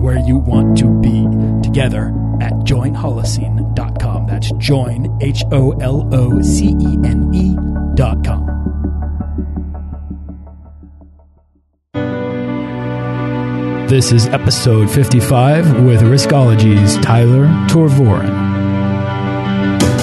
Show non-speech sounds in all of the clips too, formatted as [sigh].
where you want to be together at joinholocene.com. That's join, H O L O C E N E.com. This is episode 55 with Riskology's Tyler Tervooren.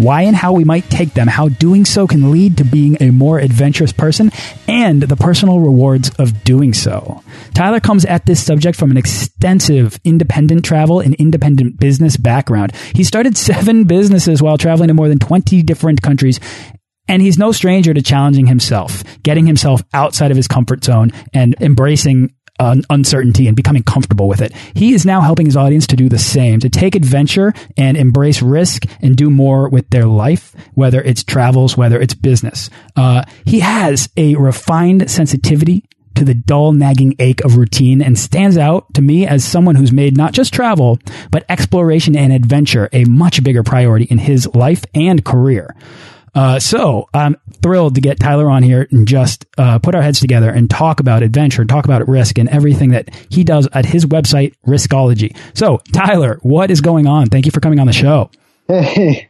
why and how we might take them, how doing so can lead to being a more adventurous person, and the personal rewards of doing so. Tyler comes at this subject from an extensive independent travel and independent business background. He started [laughs] seven businesses while traveling to more than 20 different countries and he's no stranger to challenging himself, getting himself outside of his comfort zone and embracing uh, uncertainty and becoming comfortable with it. He is now helping his audience to do the same, to take adventure and embrace risk and do more with their life, whether it's travels, whether it's business. Uh, he has a refined sensitivity to the dull nagging ache of routine and stands out to me as someone who's made not just travel, but exploration and adventure a much bigger priority in his life and career. Uh, so I'm thrilled to get Tyler on here and just uh, put our heads together and talk about adventure, and talk about risk, and everything that he does at his website, Riskology. So, Tyler, what is going on? Thank you for coming on the show. Hey, [laughs]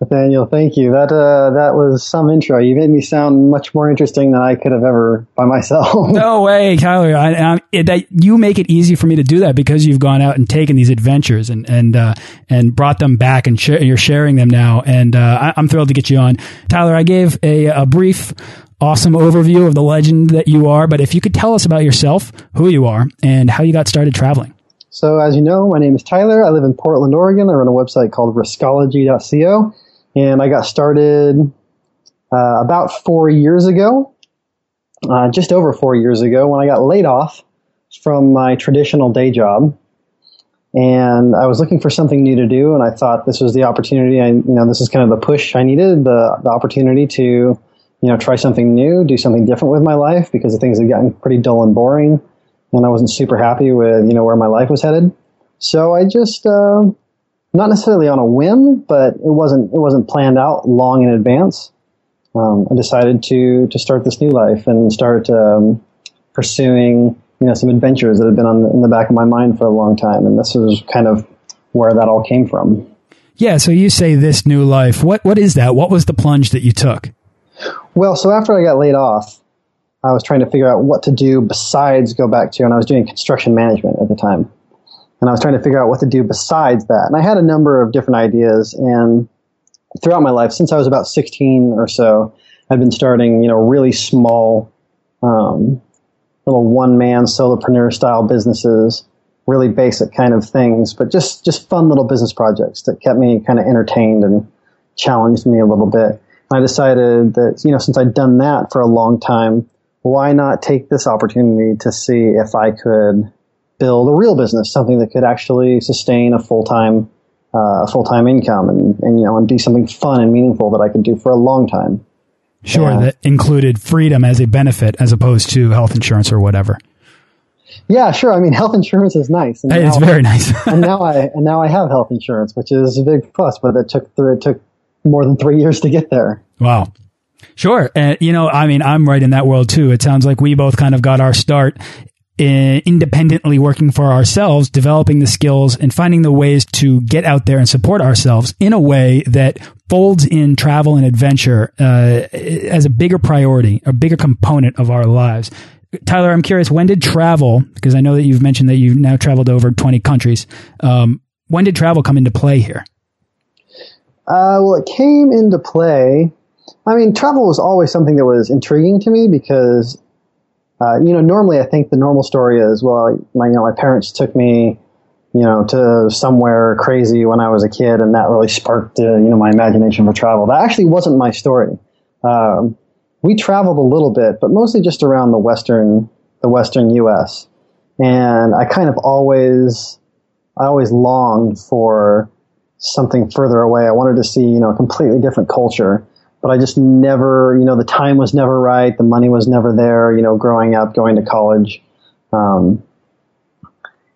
Nathaniel, thank you. That uh, that was some intro. You made me sound much more interesting than I could have ever by myself. [laughs] no way, Tyler. I, I, it, that you make it easy for me to do that because you've gone out and taken these adventures and and uh, and brought them back, and sh you're sharing them now. And uh, I, am thrilled to get you on, Tyler. I gave a, a brief. Awesome overview of the legend that you are, but if you could tell us about yourself, who you are, and how you got started traveling. So, as you know, my name is Tyler. I live in Portland, Oregon. I run a website called riskology.co and I got started uh, about four years ago, uh, just over four years ago, when I got laid off from my traditional day job. And I was looking for something new to do, and I thought this was the opportunity. I, you know, this is kind of the push I needed, the the opportunity to, you know, try something new, do something different with my life because the things had gotten pretty dull and boring, and I wasn't super happy with, you know, where my life was headed. So I just uh, not necessarily on a whim, but it wasn't it wasn't planned out long in advance. Um, I decided to to start this new life and start um, pursuing you know some adventures that had been on the, in the back of my mind for a long time, and this was kind of where that all came from. Yeah. So you say this new life. What what is that? What was the plunge that you took? Well, so after I got laid off, I was trying to figure out what to do besides go back to, and I was doing construction management at the time and I was trying to figure out what to do besides that. And I had a number of different ideas, and throughout my life, since I was about 16 or so, I've been starting, you know, really small, um, little one-man solopreneur style businesses, really basic kind of things, but just just fun little business projects that kept me kind of entertained and challenged me a little bit. And I decided that, you know, since I'd done that for a long time, why not take this opportunity to see if I could build a real business, something that could actually sustain a full time uh, full time income and, and you know and be something fun and meaningful that I could do for a long time. Sure, that included freedom as a benefit as opposed to health insurance or whatever. Yeah, sure. I mean, health insurance is nice. And it's now, very nice. [laughs] and now I and now I have health insurance, which is a big plus. But it took it took more than three years to get there. Wow. Sure. And, you know, I mean, I'm right in that world too. It sounds like we both kind of got our start independently working for ourselves, developing the skills and finding the ways to get out there and support ourselves in a way that folds in travel and adventure uh, as a bigger priority, a bigger component of our lives. Tyler, I'm curious, when did travel, because I know that you've mentioned that you've now traveled over 20 countries, um, when did travel come into play here? Uh, well, it came into play. I mean, travel was always something that was intriguing to me because uh, you know, normally I think the normal story is, well, my, you know, my parents took me, you know, to somewhere crazy when I was a kid, and that really sparked, uh, you know, my imagination for travel. That actually wasn't my story. Um, we traveled a little bit, but mostly just around the western, the western U.S. And I kind of always, I always longed for something further away. I wanted to see, you know, a completely different culture but I just never, you know, the time was never right. The money was never there, you know, growing up, going to college. Um,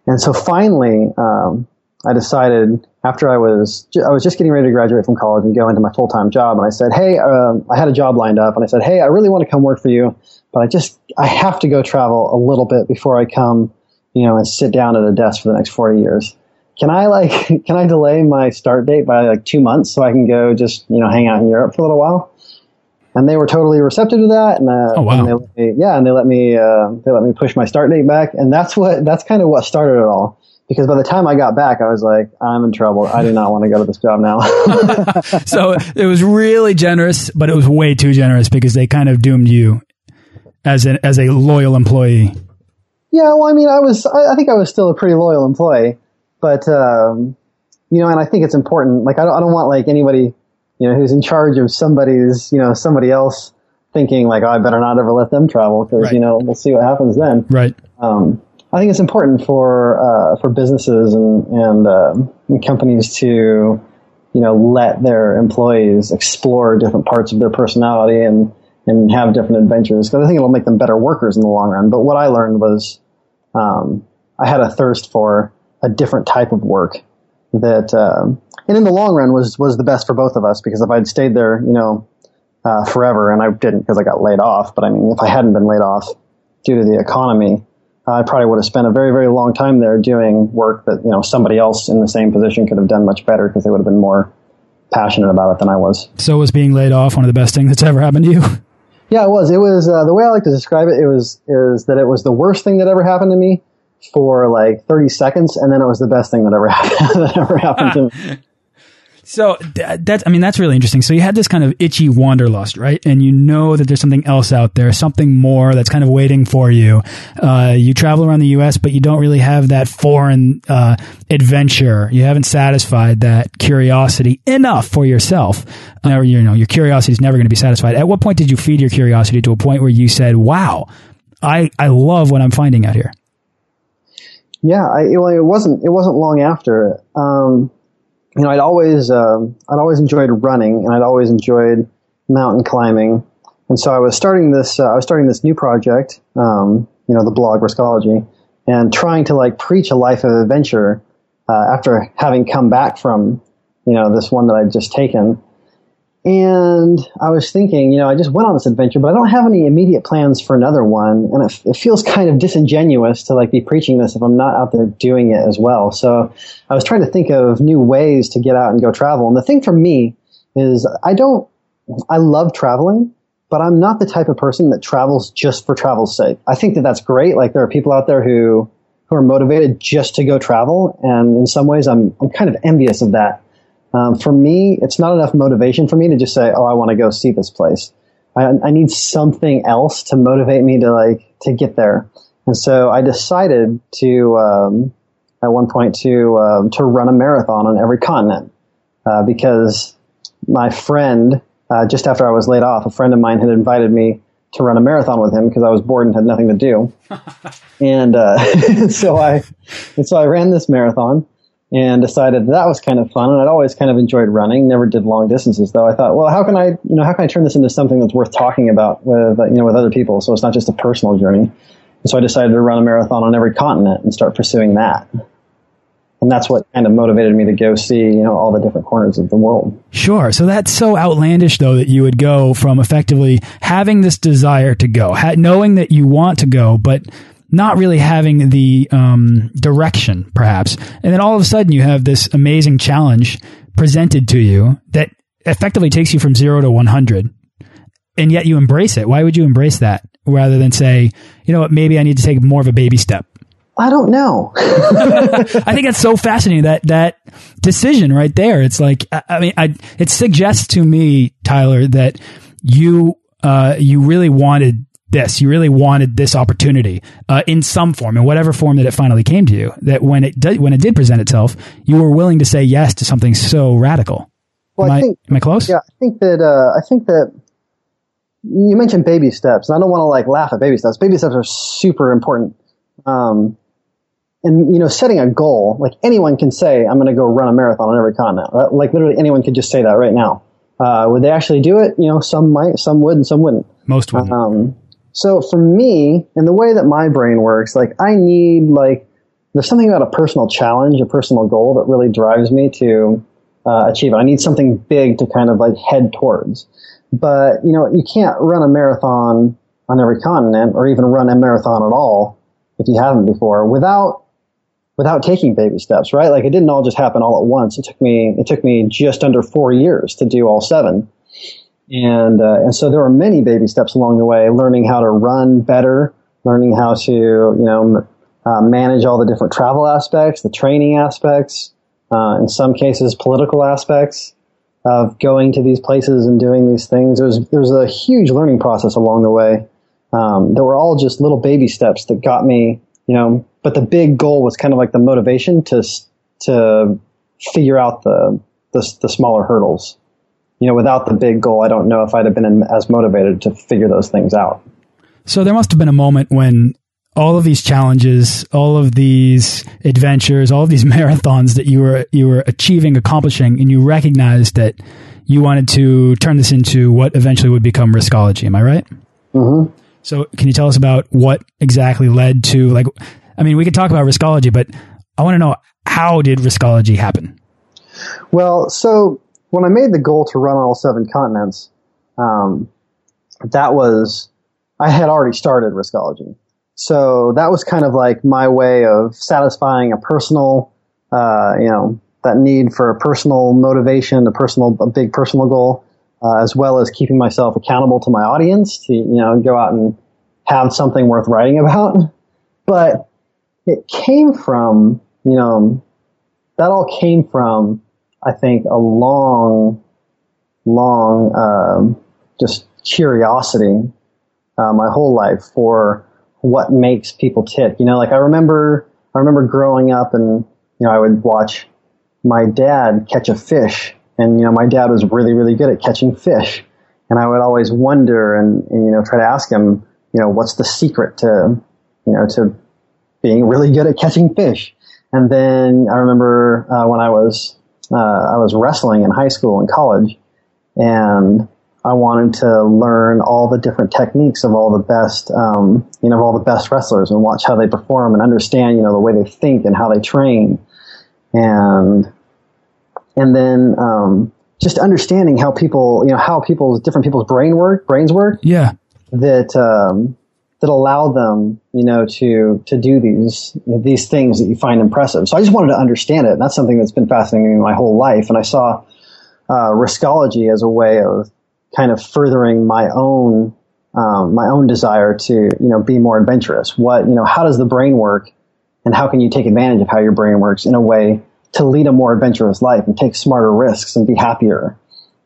and so finally, um, I decided after I was, I was just getting ready to graduate from college and go into my full-time job. And I said, Hey, uh, I had a job lined up and I said, Hey, I really want to come work for you, but I just, I have to go travel a little bit before I come, you know, and sit down at a desk for the next 40 years can I like [laughs] can I delay my start date by like two months so I can go just you know hang out in Europe for a little while? And they were totally receptive to that, and, uh, oh, wow. and they let me, yeah, and they let me uh, they let me push my start date back, and that's what that's kind of what started it all. Because by the time I got back, I was like, I'm in trouble. I do not want to go to this job now. [laughs] [laughs] so it was really generous, but it was way too generous because they kind of doomed you as an as a loyal employee. Yeah, well, I mean, I was I, I think I was still a pretty loyal employee but um, you know, and I think it's important. Like, I don't, I don't want like anybody, you know, who's in charge of somebody's, you know, somebody else thinking like, oh, I better not ever let them travel because right. you know we'll see what happens then. Right. Um, I think it's important for uh, for businesses and and, uh, and companies to you know let their employees explore different parts of their personality and and have different adventures because I think it'll make them better workers in the long run. But what I learned was um, I had a thirst for a different type of work that, um, and in the long run was, was the best for both of us because if I'd stayed there, you know, uh, forever and I didn't because I got laid off, but I mean, if I hadn't been laid off due to the economy, I probably would have spent a very, very long time there doing work that, you know, somebody else in the same position could have done much better because they would have been more passionate about it than I was. So was being laid off one of the best things that's ever happened to you? [laughs] Yeah, it was. It was, uh, the way I like to describe it, it was, is that it was the worst thing that ever happened to me for like 30 seconds, and then it was the best thing that ever [laughs] happened, that ever happened to me. [laughs] So that's, I mean, that's really interesting. So you had this kind of itchy wanderlust, right? And you know that there's something else out there, something more that's kind of waiting for you. Uh, you travel around the U.S., but you don't really have that foreign uh, adventure. You haven't satisfied that curiosity enough for yourself. Or, you know, your curiosity is never going to be satisfied. At what point did you feed your curiosity to a point where you said, wow, I, I love what I'm finding out here? Yeah, I, well, it wasn't. It wasn't long after. Um, you know, I'd always, um, I'd always enjoyed running, and I'd always enjoyed mountain climbing, and so I was starting this. Uh, I was starting this new project. Um, you know, the blog Riskology, and trying to like preach a life of adventure uh, after having come back from, you know, this one that I'd just taken. And I was thinking, you know, I just went on this adventure, but I don't have any immediate plans for another one. And it, it, feels kind of disingenuous to like be preaching this if I'm not out there doing it as well. So I was trying to think of new ways to get out and go travel. And the thing for me is I don't, I love traveling, but I'm not the type of person that travels just for travel's sake. I think that that's great. Like there are people out there who, who are motivated just to go travel. And in some ways I'm, I'm kind of envious of that. Um, for me, it's not enough motivation for me to just say, "Oh, I want to go see this place." I, I, need something else to motivate me to like to get there. And so I decided to um, at one point to um, to run a marathon on every continent uh, because my friend uh, just after I was laid off, a friend of mine had invited me to run a marathon with him because I was bored and had nothing to do. [laughs] and uh, [laughs] so I and so I ran this marathon and decided that was kind of fun. And I'd always kind of enjoyed running. Never did long distances though. I thought, well, how can I, you know, how can I turn this into something that's worth talking about with, you know, with other people? So it's not just a personal journey. And so I decided to run a marathon on every continent and start pursuing that. and that's what kind of motivated me to go see you know all the different corners of the world. Sure. So that's so outlandish, though, that you would go from effectively having this desire to go, knowing that you want to go, but not really having the um, direction, perhaps, and then all of a sudden you have this amazing challenge presented to you that effectively takes you from zero to one hundred, and yet you embrace it. Why would you embrace that rather than say, you know what, maybe I need to take more of a baby step? I don't know. [laughs] [laughs] I think that's so fascinating that that decision right there. It's like I, I mean, I, it suggests to me, Tyler, that you uh, you really wanted this. You really wanted this opportunity uh, in some form, in whatever form that it finally came to you. That when it did, when it did present itself, you were willing to say yes to something so radical. Well, am I think, am I close? Yeah, I think that uh, I think that you mentioned baby steps, and I don't want to like laugh at baby steps. Baby steps are super important. Um, and you know, setting a goal, like anyone can say, I'm going to go run a marathon on every continent. Like literally anyone could just say that right now. Uh, would they actually do it? You know, some might, some would, and some wouldn't. Most would. Um, so for me, and the way that my brain works, like I need like there's something about a personal challenge, a personal goal that really drives me to uh, achieve it. I need something big to kind of like head towards. But you know, you can't run a marathon on every continent, or even run a marathon at all if you haven't before, without without taking baby steps, right? Like it didn't all just happen all at once. It took me, it took me just under four years to do all seven. And, uh, and so there were many baby steps along the way, learning how to run better, learning how to, you know, uh, manage all the different travel aspects, the training aspects, uh, in some cases, political aspects of going to these places and doing these things. There was, there was a huge learning process along the way. Um, there were all just little baby steps that got me, you know, but the big goal was kind of like the motivation to to figure out the the, the smaller hurdles. You know, without the big goal, I don't know if I'd have been as motivated to figure those things out. So there must have been a moment when all of these challenges, all of these adventures, all of these [laughs] marathons that you were you were achieving, accomplishing, and you recognized that you wanted to turn this into what eventually would become riskology. Am I right? Mm -hmm. So, can you tell us about what exactly led to like I mean, we could talk about riskology, but I want to know how did riskology happen? Well, so when I made the goal to run on all seven continents, um, that was I had already started riskology, so that was kind of like my way of satisfying a personal, uh, you know, that need for a personal motivation, a personal, a big personal goal, uh, as well as keeping myself accountable to my audience to you know go out and have something worth writing about. [laughs] But it came from, you know, that all came from, I think, a long, long, um, just curiosity, uh, my whole life for what makes people tick. You know, like I remember, I remember growing up and, you know, I would watch my dad catch a fish and, you know, my dad was really, really good at catching fish. And I would always wonder and, and you know, try to ask him, you know, what's the secret to, you know, to being really good at catching fish. And then I remember uh, when I was uh, I was wrestling in high school and college, and I wanted to learn all the different techniques of all the best um, you know of all the best wrestlers and watch how they perform and understand you know the way they think and how they train, and and then um, just understanding how people you know how people's different people's brain work brains work. Yeah. That um, that allow them, you know, to to do these these things that you find impressive. So I just wanted to understand it. And that's something that's been fascinating me my whole life. And I saw uh, riskology as a way of kind of furthering my own um, my own desire to you know be more adventurous. What you know, how does the brain work, and how can you take advantage of how your brain works in a way to lead a more adventurous life and take smarter risks and be happier.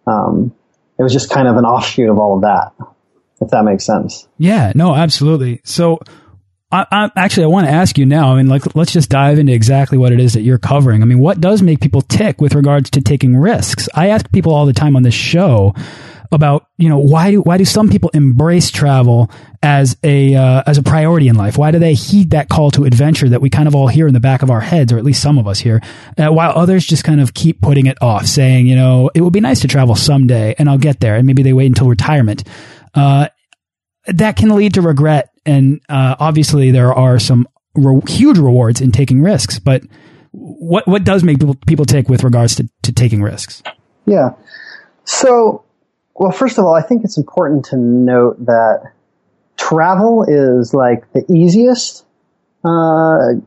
Um, it was just kind of an offshoot of all of that if that makes sense. Yeah, no, absolutely. So, I, I, actually, I want to ask you now. I mean, like, let's just dive into exactly what it is that you're covering. I mean, what does make people tick with regards to taking risks? I ask people all the time on this show about, you know, why do why do some people embrace travel as a uh, as a priority in life? Why do they heed that call to adventure that we kind of all hear in the back of our heads, or at least some of us here, uh, while others just kind of keep putting it off, saying, you know, it would be nice to travel someday, and I'll get there, and maybe they wait until retirement. Uh, that can lead to regret. And uh, obviously, there are some re huge rewards in taking risks. But what what does make people people take with regards to, to taking risks? Yeah. So, well, first of all, I think it's important to note that travel is like the easiest uh,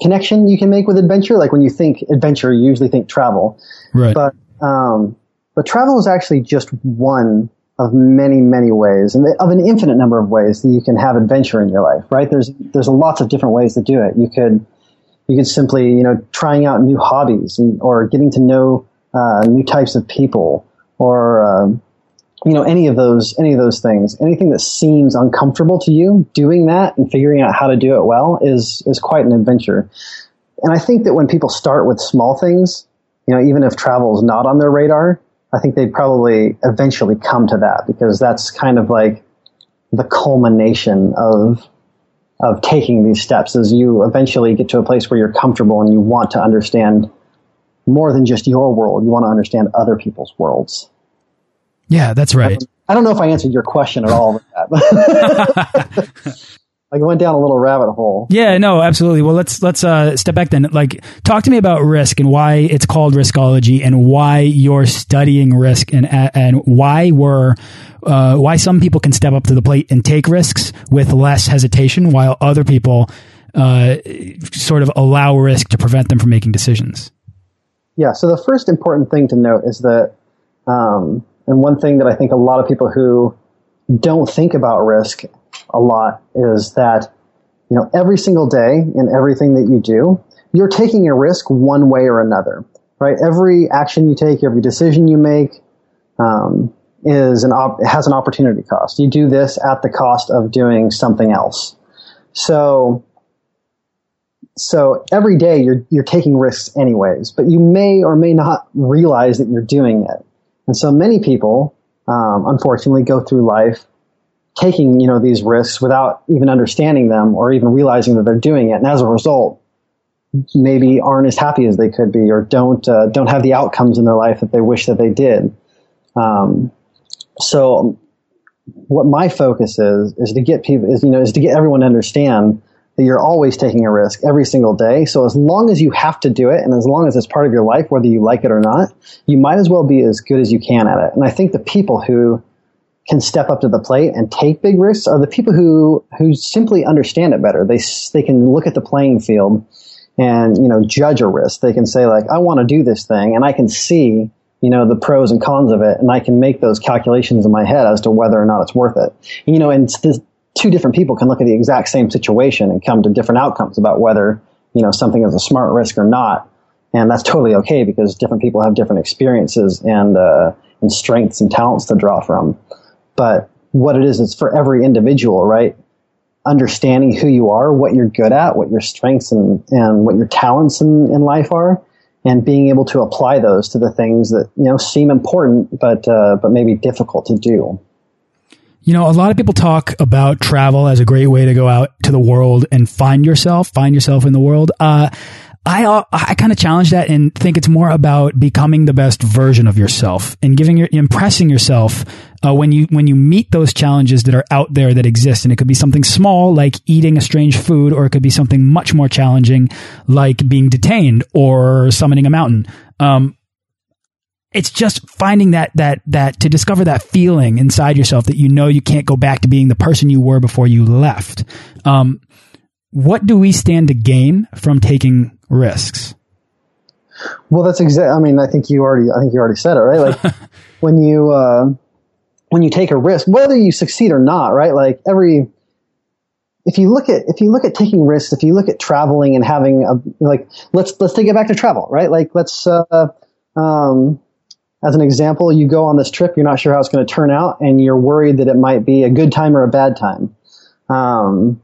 connection you can make with adventure. Like when you think adventure, you usually think travel. Right. But um, but travel is actually just one of many many ways, and of an infinite number of ways that you can have adventure in your life. Right. There's there's lots of different ways to do it. You could you could simply you know trying out new hobbies and, or getting to know uh, new types of people or um, you know any of those any of those things anything that seems uncomfortable to you doing that and figuring out how to do it well is is quite an adventure and i think that when people start with small things you know even if travel is not on their radar i think they'd probably eventually come to that because that's kind of like the culmination of of taking these steps as you eventually get to a place where you're comfortable and you want to understand more than just your world you want to understand other people's worlds yeah, that's right. I don't know if I answered your question at all with that. [laughs] [laughs] I went down a little rabbit hole. Yeah, no, absolutely. Well, let's let's uh, step back then. Like, talk to me about risk and why it's called riskology, and why you're studying risk, and and why we're uh, why some people can step up to the plate and take risks with less hesitation, while other people uh, sort of allow risk to prevent them from making decisions. Yeah. So the first important thing to note is that um, and one thing that I think a lot of people who don't think about risk a lot is that, you know, every single day in everything that you do, you're taking a risk one way or another, right? Every action you take, every decision you make, um, is an op- has an opportunity cost. You do this at the cost of doing something else. So, so every day you're you're taking risks anyways, but you may or may not realize that you're doing it. And so many people, um, unfortunately, go through life taking, you know, these risks without even understanding them or even realizing that they're doing it. And as a result, maybe aren't as happy as they could be or don't, uh, don't have the outcomes in their life that they wish that they did. Um, so what my focus is, is to get people, is, you know, is to get everyone to understand that you're always taking a risk every single day. So as long as you have to do it and as long as it's part of your life, whether you like it or not, you might as well be as good as you can at it. And I think the people who can step up to the plate and take big risks are the people who, who simply understand it better. They, they can look at the playing field and, you know, judge a risk. They can say like, I want to do this thing and I can see, you know, the pros and cons of it and I can make those calculations in my head as to whether or not it's worth it. You know, and this, two different people can look at the exact same situation and come to different outcomes about whether, you know, something is a smart risk or not. And that's totally okay because different people have different experiences and, uh, and strengths and talents to draw from. But what it is, is for every individual, right? Understanding who you are, what you're good at, what your strengths and, and what your talents in, in life are, and being able to apply those to the things that, you know, seem important, but, uh, but maybe difficult to do. You know, a lot of people talk about travel as a great way to go out to the world and find yourself, find yourself in the world. Uh, I I kind of challenge that and think it's more about becoming the best version of yourself and giving your impressing yourself uh, when you when you meet those challenges that are out there that exist and it could be something small like eating a strange food or it could be something much more challenging like being detained or summoning a mountain. Um, it's just finding that that that to discover that feeling inside yourself that you know you can't go back to being the person you were before you left. Um, what do we stand to gain from taking risks? Well, that's exactly. I mean, I think you already. I think you already said it, right? Like [laughs] when you uh, when you take a risk, whether you succeed or not, right? Like every if you look at if you look at taking risks, if you look at traveling and having a like let's let's take it back to travel, right? Like let's uh, um, as an example, you go on this trip, you're not sure how it's going to turn out, and you're worried that it might be a good time or a bad time. Um,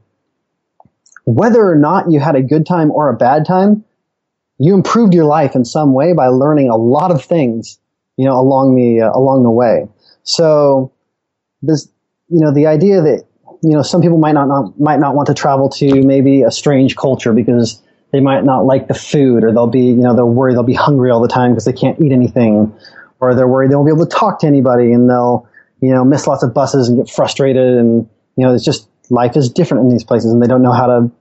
whether or not you had a good time or a bad time, you improved your life in some way by learning a lot of things, you know, along the uh, along the way. So, this, you know, the idea that you know some people might not, not might not want to travel to maybe a strange culture because they might not like the food, or they'll be you know they'll worry they'll be hungry all the time because they can't eat anything, or they're worried they won't be able to talk to anybody and they'll, you know, miss lots of buses and get frustrated. And, you know, it's just life is different in these places and they don't know how to,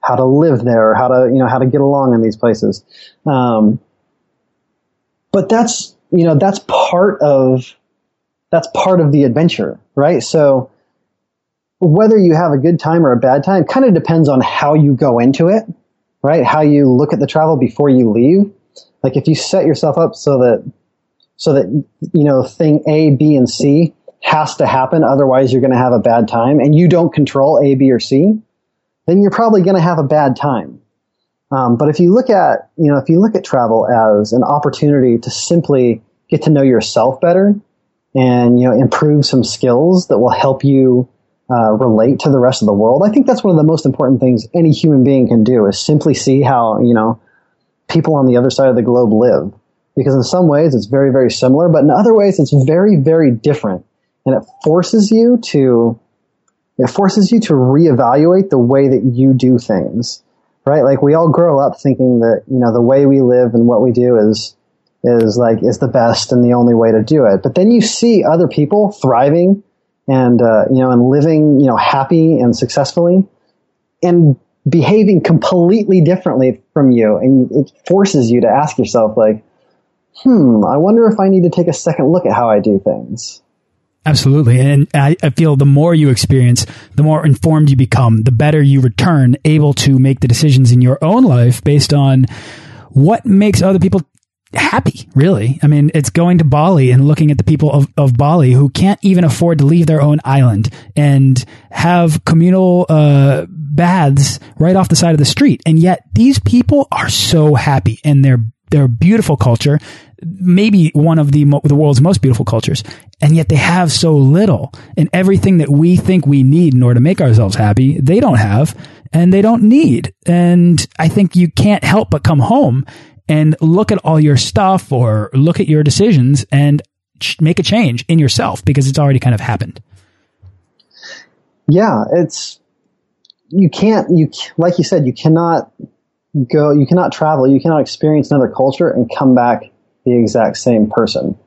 how to live there, how to, you know, how to get along in these places. Um, but that's, you know, that's part of, that's part of the adventure, right? So whether you have a good time or a bad time kind of depends on how you go into it, right? How you look at the travel before you leave. Like if you set yourself up so that, so that, you know, thing A, B, and C has to happen. Otherwise you're going to have a bad time and you don't control A, B, or C then you're probably going to have a bad time. Um, but if you look at, you know, if you look at travel as an opportunity to simply get to know yourself better and, you know, improve some skills that will help you uh, relate to the rest of the world, I think that's one of the most important things any human being can do is simply see how, you know, people on the other side of the globe live. Because in some ways it's very, very similar, but in other ways it's very, very different. And it forces you to it forces you to reevaluate the way that you do things, right? Like we all grow up thinking that, you know, the way we live and what we do is, is like, is the best and the only way to do it. But then you see other people thriving and, uh, you know, and living, you know, happy and successfully and behaving completely differently from you. And it forces you to ask yourself like, hmm, I wonder if I need to take a second look at how I do things. Absolutely. And I, I, feel the more you experience, the more informed you become, the better you return, able to make the decisions in your own life based on what makes other people happy, really. I mean, it's going to Bali and looking at the people of, of Bali who can't even afford to leave their own island and have communal uh, baths right off the side of the street. And yet these people are so happy and they're they're beautiful culture, maybe one of the the world's most beautiful cultures, and yet they have so little. And everything that we think we need in order to make ourselves happy, they don't have, and they don't need. And I think you can't help but come home and look at all your stuff or look at your decisions and make a change in yourself because it's already kind of happened. Yeah, it's you can't you like you said you cannot go, you cannot travel, you cannot experience another culture and come back the exact same person.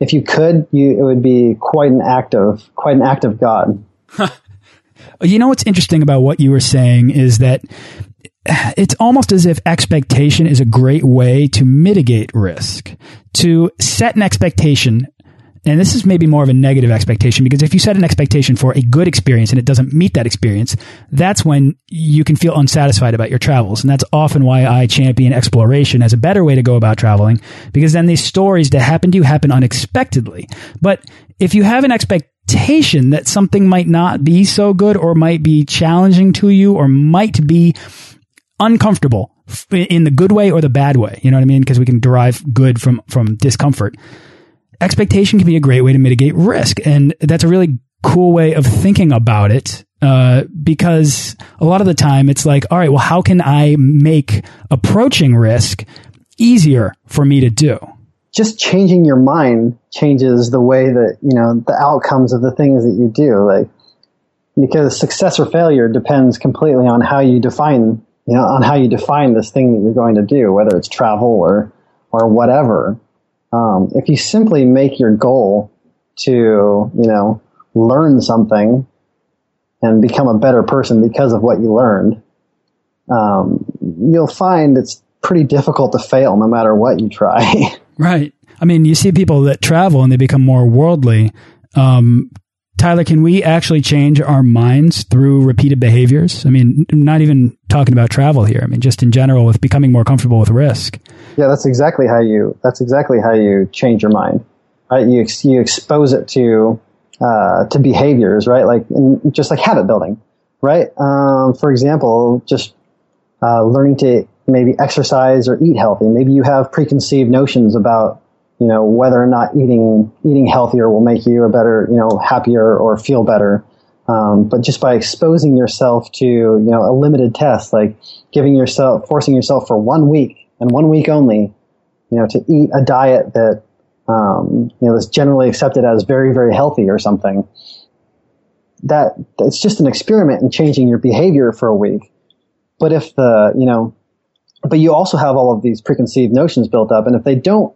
If you could, you, it would be quite an act of, quite an act of God. you know what's interesting about what you were saying is that it's almost as if expectation is a great way to mitigate risk. To set an expectation and this is maybe more of a negative expectation because if you set an expectation for a good experience and it doesn't meet that experience, that's when you can feel unsatisfied about your travels. And that's often why I champion exploration as a better way to go about traveling because then these stories that happen to you happen unexpectedly. But if you have an expectation that something might not be so good or might be challenging to you or might be uncomfortable in the good way or the bad way, you know what I mean? Because we can derive good from, from discomfort expectation can be a great way to mitigate risk. And that's a really cool way of thinking about it. Uh, because a lot of the time it's like, all right, well, how can I make approaching risk easier for me to do? Just changing your mind changes the way that, you know, the outcomes of the things that you do. Like, because success or failure depends completely on how you define, you know, on how you define this thing that you're going to do, whether it's travel or, or whatever. Um, if you simply make your goal to, you know, learn something and become a better person because of what you learned, um, you'll find it's pretty difficult to fail no matter what you try. [laughs] right. I mean, you see people that travel and they become more worldly. Um, Tyler, can we actually change our minds through repeated behaviors? I mean, not even talking about travel here. I mean, just in general with becoming more comfortable with risk. Yeah, that's exactly how you. That's exactly how you change your mind. Right? You you expose it to uh, to behaviors, right? Like just like habit building, right? Um, for example, just uh, learning to maybe exercise or eat healthy. Maybe you have preconceived notions about you know whether or not eating eating healthier will make you a better you know happier or feel better. Um, but just by exposing yourself to you know a limited test, like giving yourself forcing yourself for one week and one week only, you know, to eat a diet that, um, you know, is generally accepted as very, very healthy or something. That it's just an experiment in changing your behavior for a week. But if the, you know, but you also have all of these preconceived notions built up, and if they don't,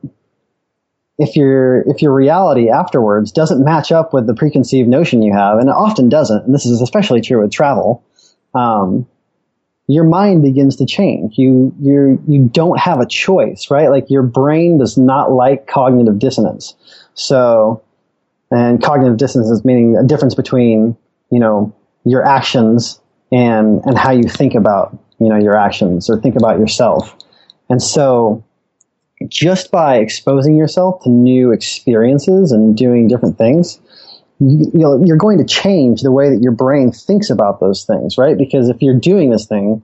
if your if your reality afterwards doesn't match up with the preconceived notion you have, and it often doesn't, and this is especially true with travel, um, your mind begins to change. You you you don't have a choice, right? Like your brain does not like cognitive dissonance. So, and cognitive dissonance is meaning a difference between you know your actions and and how you think about you know your actions or think about yourself. And so, just by exposing yourself to new experiences and doing different things, you, you know, you're going to change the way that your brain thinks about those things, right? Because if you're doing this thing,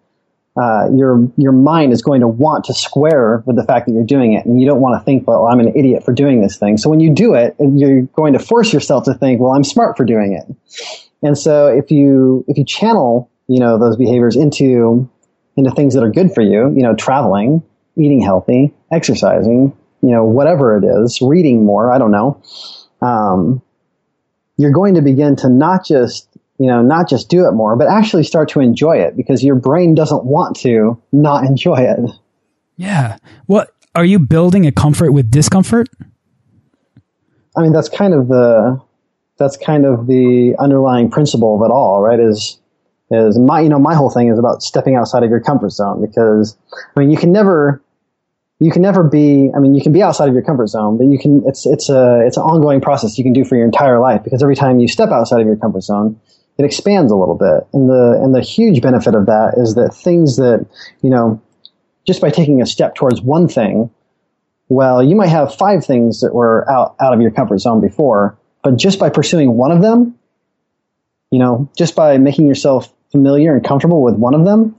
uh, your your mind is going to want to square with the fact that you're doing it, and you don't want to think, "Well, I'm an idiot for doing this thing." So when you do it, you're going to force yourself to think, "Well, I'm smart for doing it." And so if you if you channel, you know, those behaviors into into things that are good for you, you know, traveling, eating healthy, exercising, you know, whatever it is, reading more, I don't know. Um, you're going to begin to not just you know not just do it more but actually start to enjoy it because your brain doesn't want to not enjoy it. Yeah. What are you building a comfort with discomfort? I mean that's kind of the that's kind of the underlying principle of it all right is is my you know my whole thing is about stepping outside of your comfort zone because i mean you can never you can never be i mean you can be outside of your comfort zone but you can it's it's a it's an ongoing process you can do for your entire life because every time you step outside of your comfort zone it expands a little bit. And the and the huge benefit of that is that things that you know just by taking a step towards one thing well you might have five things that were out out of your comfort zone before but just by pursuing one of them you know just by making yourself familiar and comfortable with one of them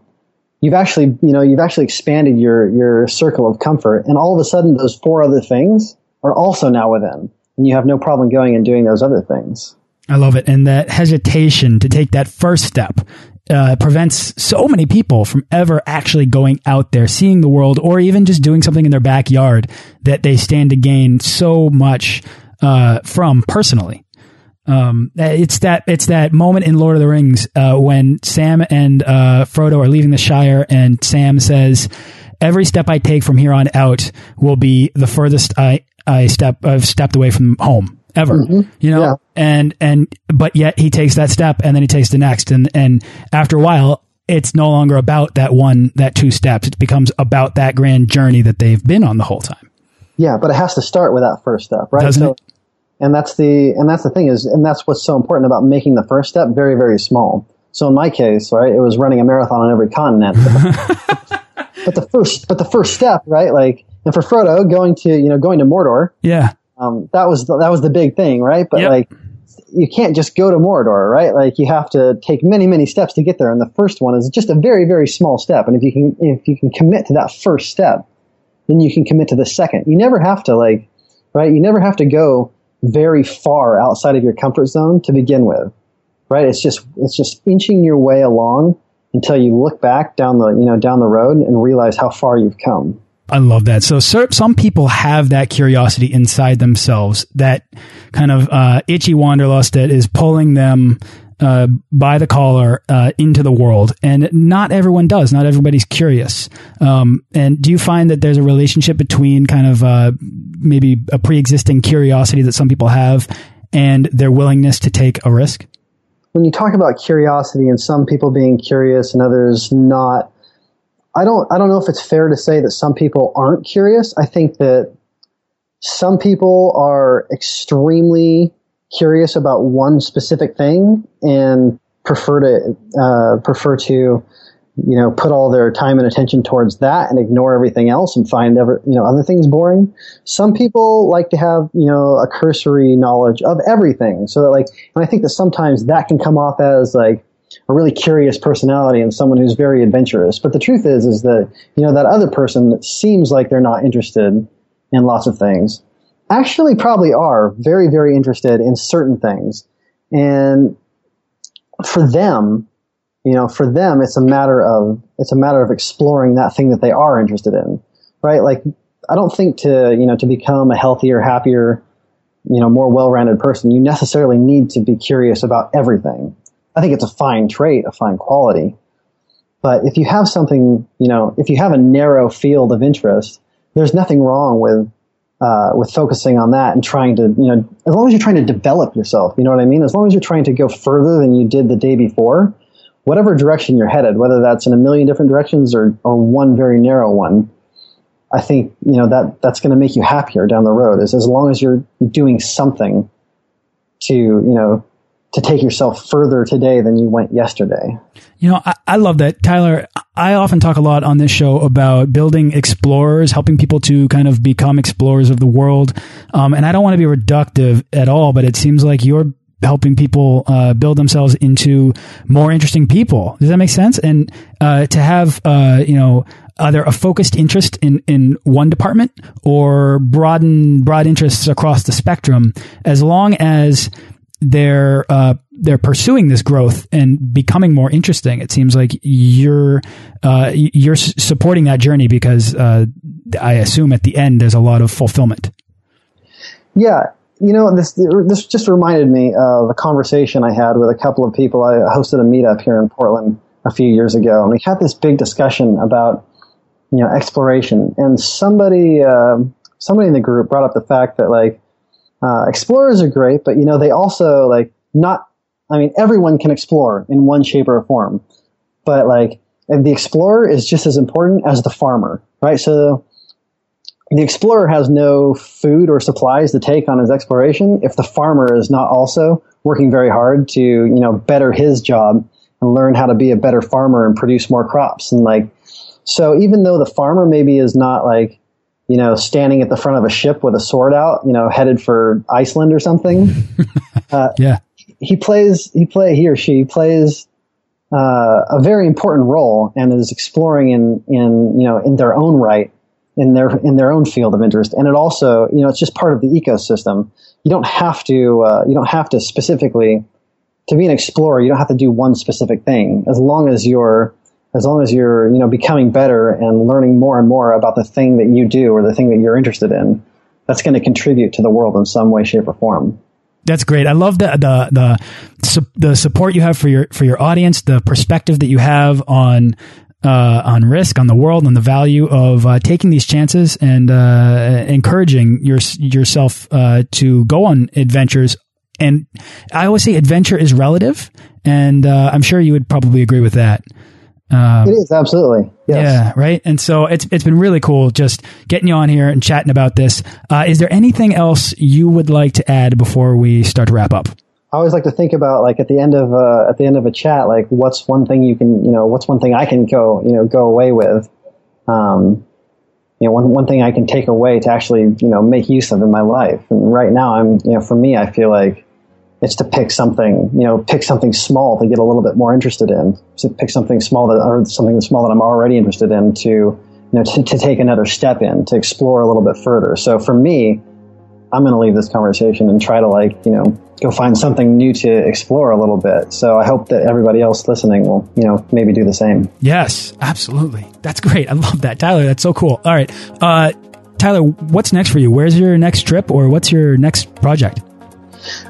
you've actually, you know, you've actually expanded your, your circle of comfort. And all of a sudden, those four other things are also now within. And you have no problem going and doing those other things. I love it. And that hesitation to take that first step uh, prevents so many people from ever actually going out there, seeing the world, or even just doing something in their backyard that they stand to gain so much uh, from personally. Um, it's that it's that moment in Lord of the Rings uh, when Sam and uh, Frodo are leaving the Shire, and Sam says, "Every step I take from here on out will be the furthest I I step I've stepped away from home ever." Mm -hmm. You know, yeah. and and but yet he takes that step, and then he takes the next, and and after a while, it's no longer about that one that two steps. It becomes about that grand journey that they've been on the whole time. Yeah, but it has to start with that first step, right? Doesn't so, it? And that's the and that's the thing is and that's what's so important about making the first step very very small. So in my case, right, it was running a marathon on every continent. But [laughs] the, but the first but the first step, right, like and for Frodo going to you know going to Mordor, yeah, um, that was the, that was the big thing, right? But yep. like you can't just go to Mordor, right? Like you have to take many, many steps to get there. And the first one is just a very, very small step. And if you can, if you can commit to that first step, then you can commit to the second. You never have to like, right? You never have to go very far outside of your comfort zone to begin with, right? It's just, it's just inching your way along until you look back down the, you know, down the road and realize how far you've come. I love that. So some people have that curiosity inside themselves, that kind of uh, itchy wanderlust that is pulling them uh, by the collar uh, into the world, and not everyone does. Not everybody's curious. Um, and do you find that there's a relationship between kind of uh, maybe a pre-existing curiosity that some people have and their willingness to take a risk? When you talk about curiosity and some people being curious and others not, I don't. I don't know if it's fair to say that some people aren't curious. I think that some people are extremely curious about one specific thing and prefer to uh, prefer to you know put all their time and attention towards that and ignore everything else and find ever you know other things boring. Some people like to have you know a cursory knowledge of everything. So that like and i think that sometimes that can come off as like a really curious personality and someone who's very adventurous. But the truth is is that you know that other person seems like they're not interested in lots of things actually probably are very, very interested in certain things. And for them, you know, for them, it's a matter of, it's a matter of exploring that thing that they are interested in, right? Like, I don't think to, you know, to become a healthier, happier, you know, more well-rounded person, you necessarily need to be curious about everything. I think it's a fine trait, a fine quality. But if you have something, you know, if you have a narrow field of interest, there's nothing wrong with uh, with focusing on that and trying to, you know, as long as you're trying to develop yourself, you know what I mean? As long as you're trying to go further than you did the day before, whatever direction you're headed, whether that's in a million different directions or, or one very narrow one, I think, you know, that, that's going to make you happier down the road is as long as you're doing something to, you know, to take yourself further today than you went yesterday. You know, I, I, love that. Tyler, I often talk a lot on this show about building explorers, helping people to kind of become explorers of the world. Um, and I don't want to be reductive at all, but it seems like you're helping people uh, build themselves into more interesting people. Does that make sense? And uh, to have, uh, you know, either a focused interest in, in one department or broaden broad interests across the spectrum, as long as they're uh, they're pursuing this growth and becoming more interesting. It seems like you're uh, you're supporting that journey because uh, I assume at the end there's a lot of fulfillment. Yeah, you know this this just reminded me of a conversation I had with a couple of people. I hosted a meetup here in Portland a few years ago, and we had this big discussion about you know exploration. And somebody uh, somebody in the group brought up the fact that like uh, explorers are great, but you know, they also like not, I mean, everyone can explore in one shape or form, but like the explorer is just as important as the farmer, right? So the explorer has no food or supplies to take on his exploration if the farmer is not also working very hard to, you know, better his job and learn how to be a better farmer and produce more crops. And like, so even though the farmer maybe is not like, you know, standing at the front of a ship with a sword out, you know, headed for Iceland or something. [laughs] uh, yeah. He plays, he play, he or she plays, uh, a very important role and is exploring in, in, you know, in their own right, in their, in their own field of interest. And it also, you know, it's just part of the ecosystem. You don't have to, uh, you don't have to specifically, to be an explorer, you don't have to do one specific thing. As long as you're, as long as you're you know becoming better and learning more and more about the thing that you do or the thing that you're interested in that's going to contribute to the world in some way shape or form that's great. I love the the the the support you have for your for your audience, the perspective that you have on uh, on risk, on the world, on the value of uh, taking these chances and uh, encouraging your yourself uh, to go on adventures. And I always say adventure is relative, and uh, I'm sure you would probably agree with that. Um, it is absolutely. Yes. Yeah, right. And so it's it's been really cool just getting you on here and chatting about this. Uh, is there anything else you would like to add before we start to wrap up? I always like to think about like at the end of uh, at the end of a chat, like what's one thing you can you know what's one thing I can go you know go away with. Um, you know, one one thing I can take away to actually you know make use of in my life. And right now, I'm you know for me, I feel like it's to pick something, you know, pick something small to get a little bit more interested in. To pick something small that, or something small that I'm already interested in to, you know, to, to take another step in, to explore a little bit further. So for me, I'm going to leave this conversation and try to like, you know, go find something new to explore a little bit. So I hope that everybody else listening will, you know, maybe do the same. Yes, absolutely. That's great. I love that. Tyler, that's so cool. All right. Uh, Tyler, what's next for you? Where's your next trip or what's your next project?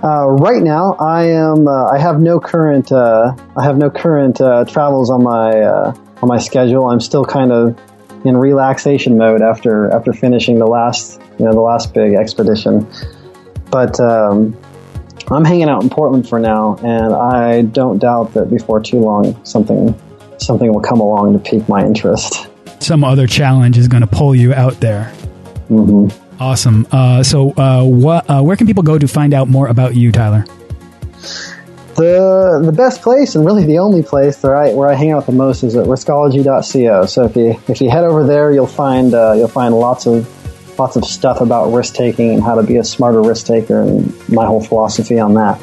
Uh, right now, I am. Uh, I have no current. Uh, I have no current uh, travels on my uh, on my schedule. I'm still kind of in relaxation mode after after finishing the last you know the last big expedition. But um, I'm hanging out in Portland for now, and I don't doubt that before too long something something will come along to pique my interest. Some other challenge is going to pull you out there. Mm-hmm. Awesome. Uh, so, uh, what, uh, where can people go to find out more about you, Tyler? The the best place and really the only place where I where I hang out the most is at riskology.co. So if you if you head over there, you'll find uh, you'll find lots of lots of stuff about risk taking and how to be a smarter risk taker and my whole philosophy on that.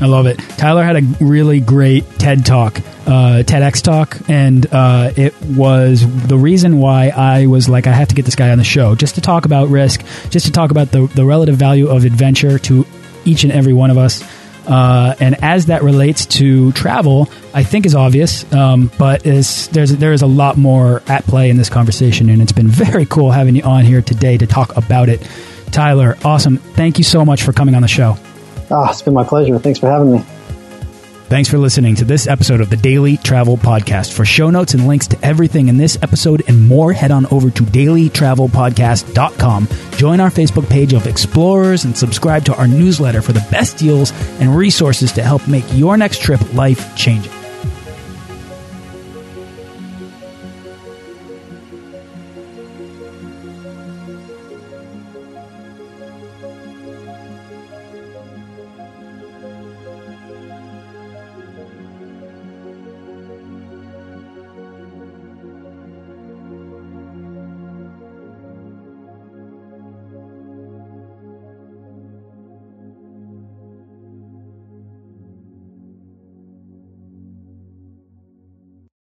I love it. Tyler had a really great TED talk, uh, TEDx talk, and uh, it was the reason why I was like, I have to get this guy on the show just to talk about risk, just to talk about the, the relative value of adventure to each and every one of us. Uh, and as that relates to travel, I think is obvious, um, but is, there's there is a lot more at play in this conversation, and it's been very cool having you on here today to talk about it. Tyler, awesome! Thank you so much for coming on the show. Oh, it's been my pleasure. Thanks for having me. Thanks for listening to this episode of the Daily Travel Podcast. For show notes and links to everything in this episode and more, head on over to dailytravelpodcast.com. Join our Facebook page of explorers and subscribe to our newsletter for the best deals and resources to help make your next trip life changing.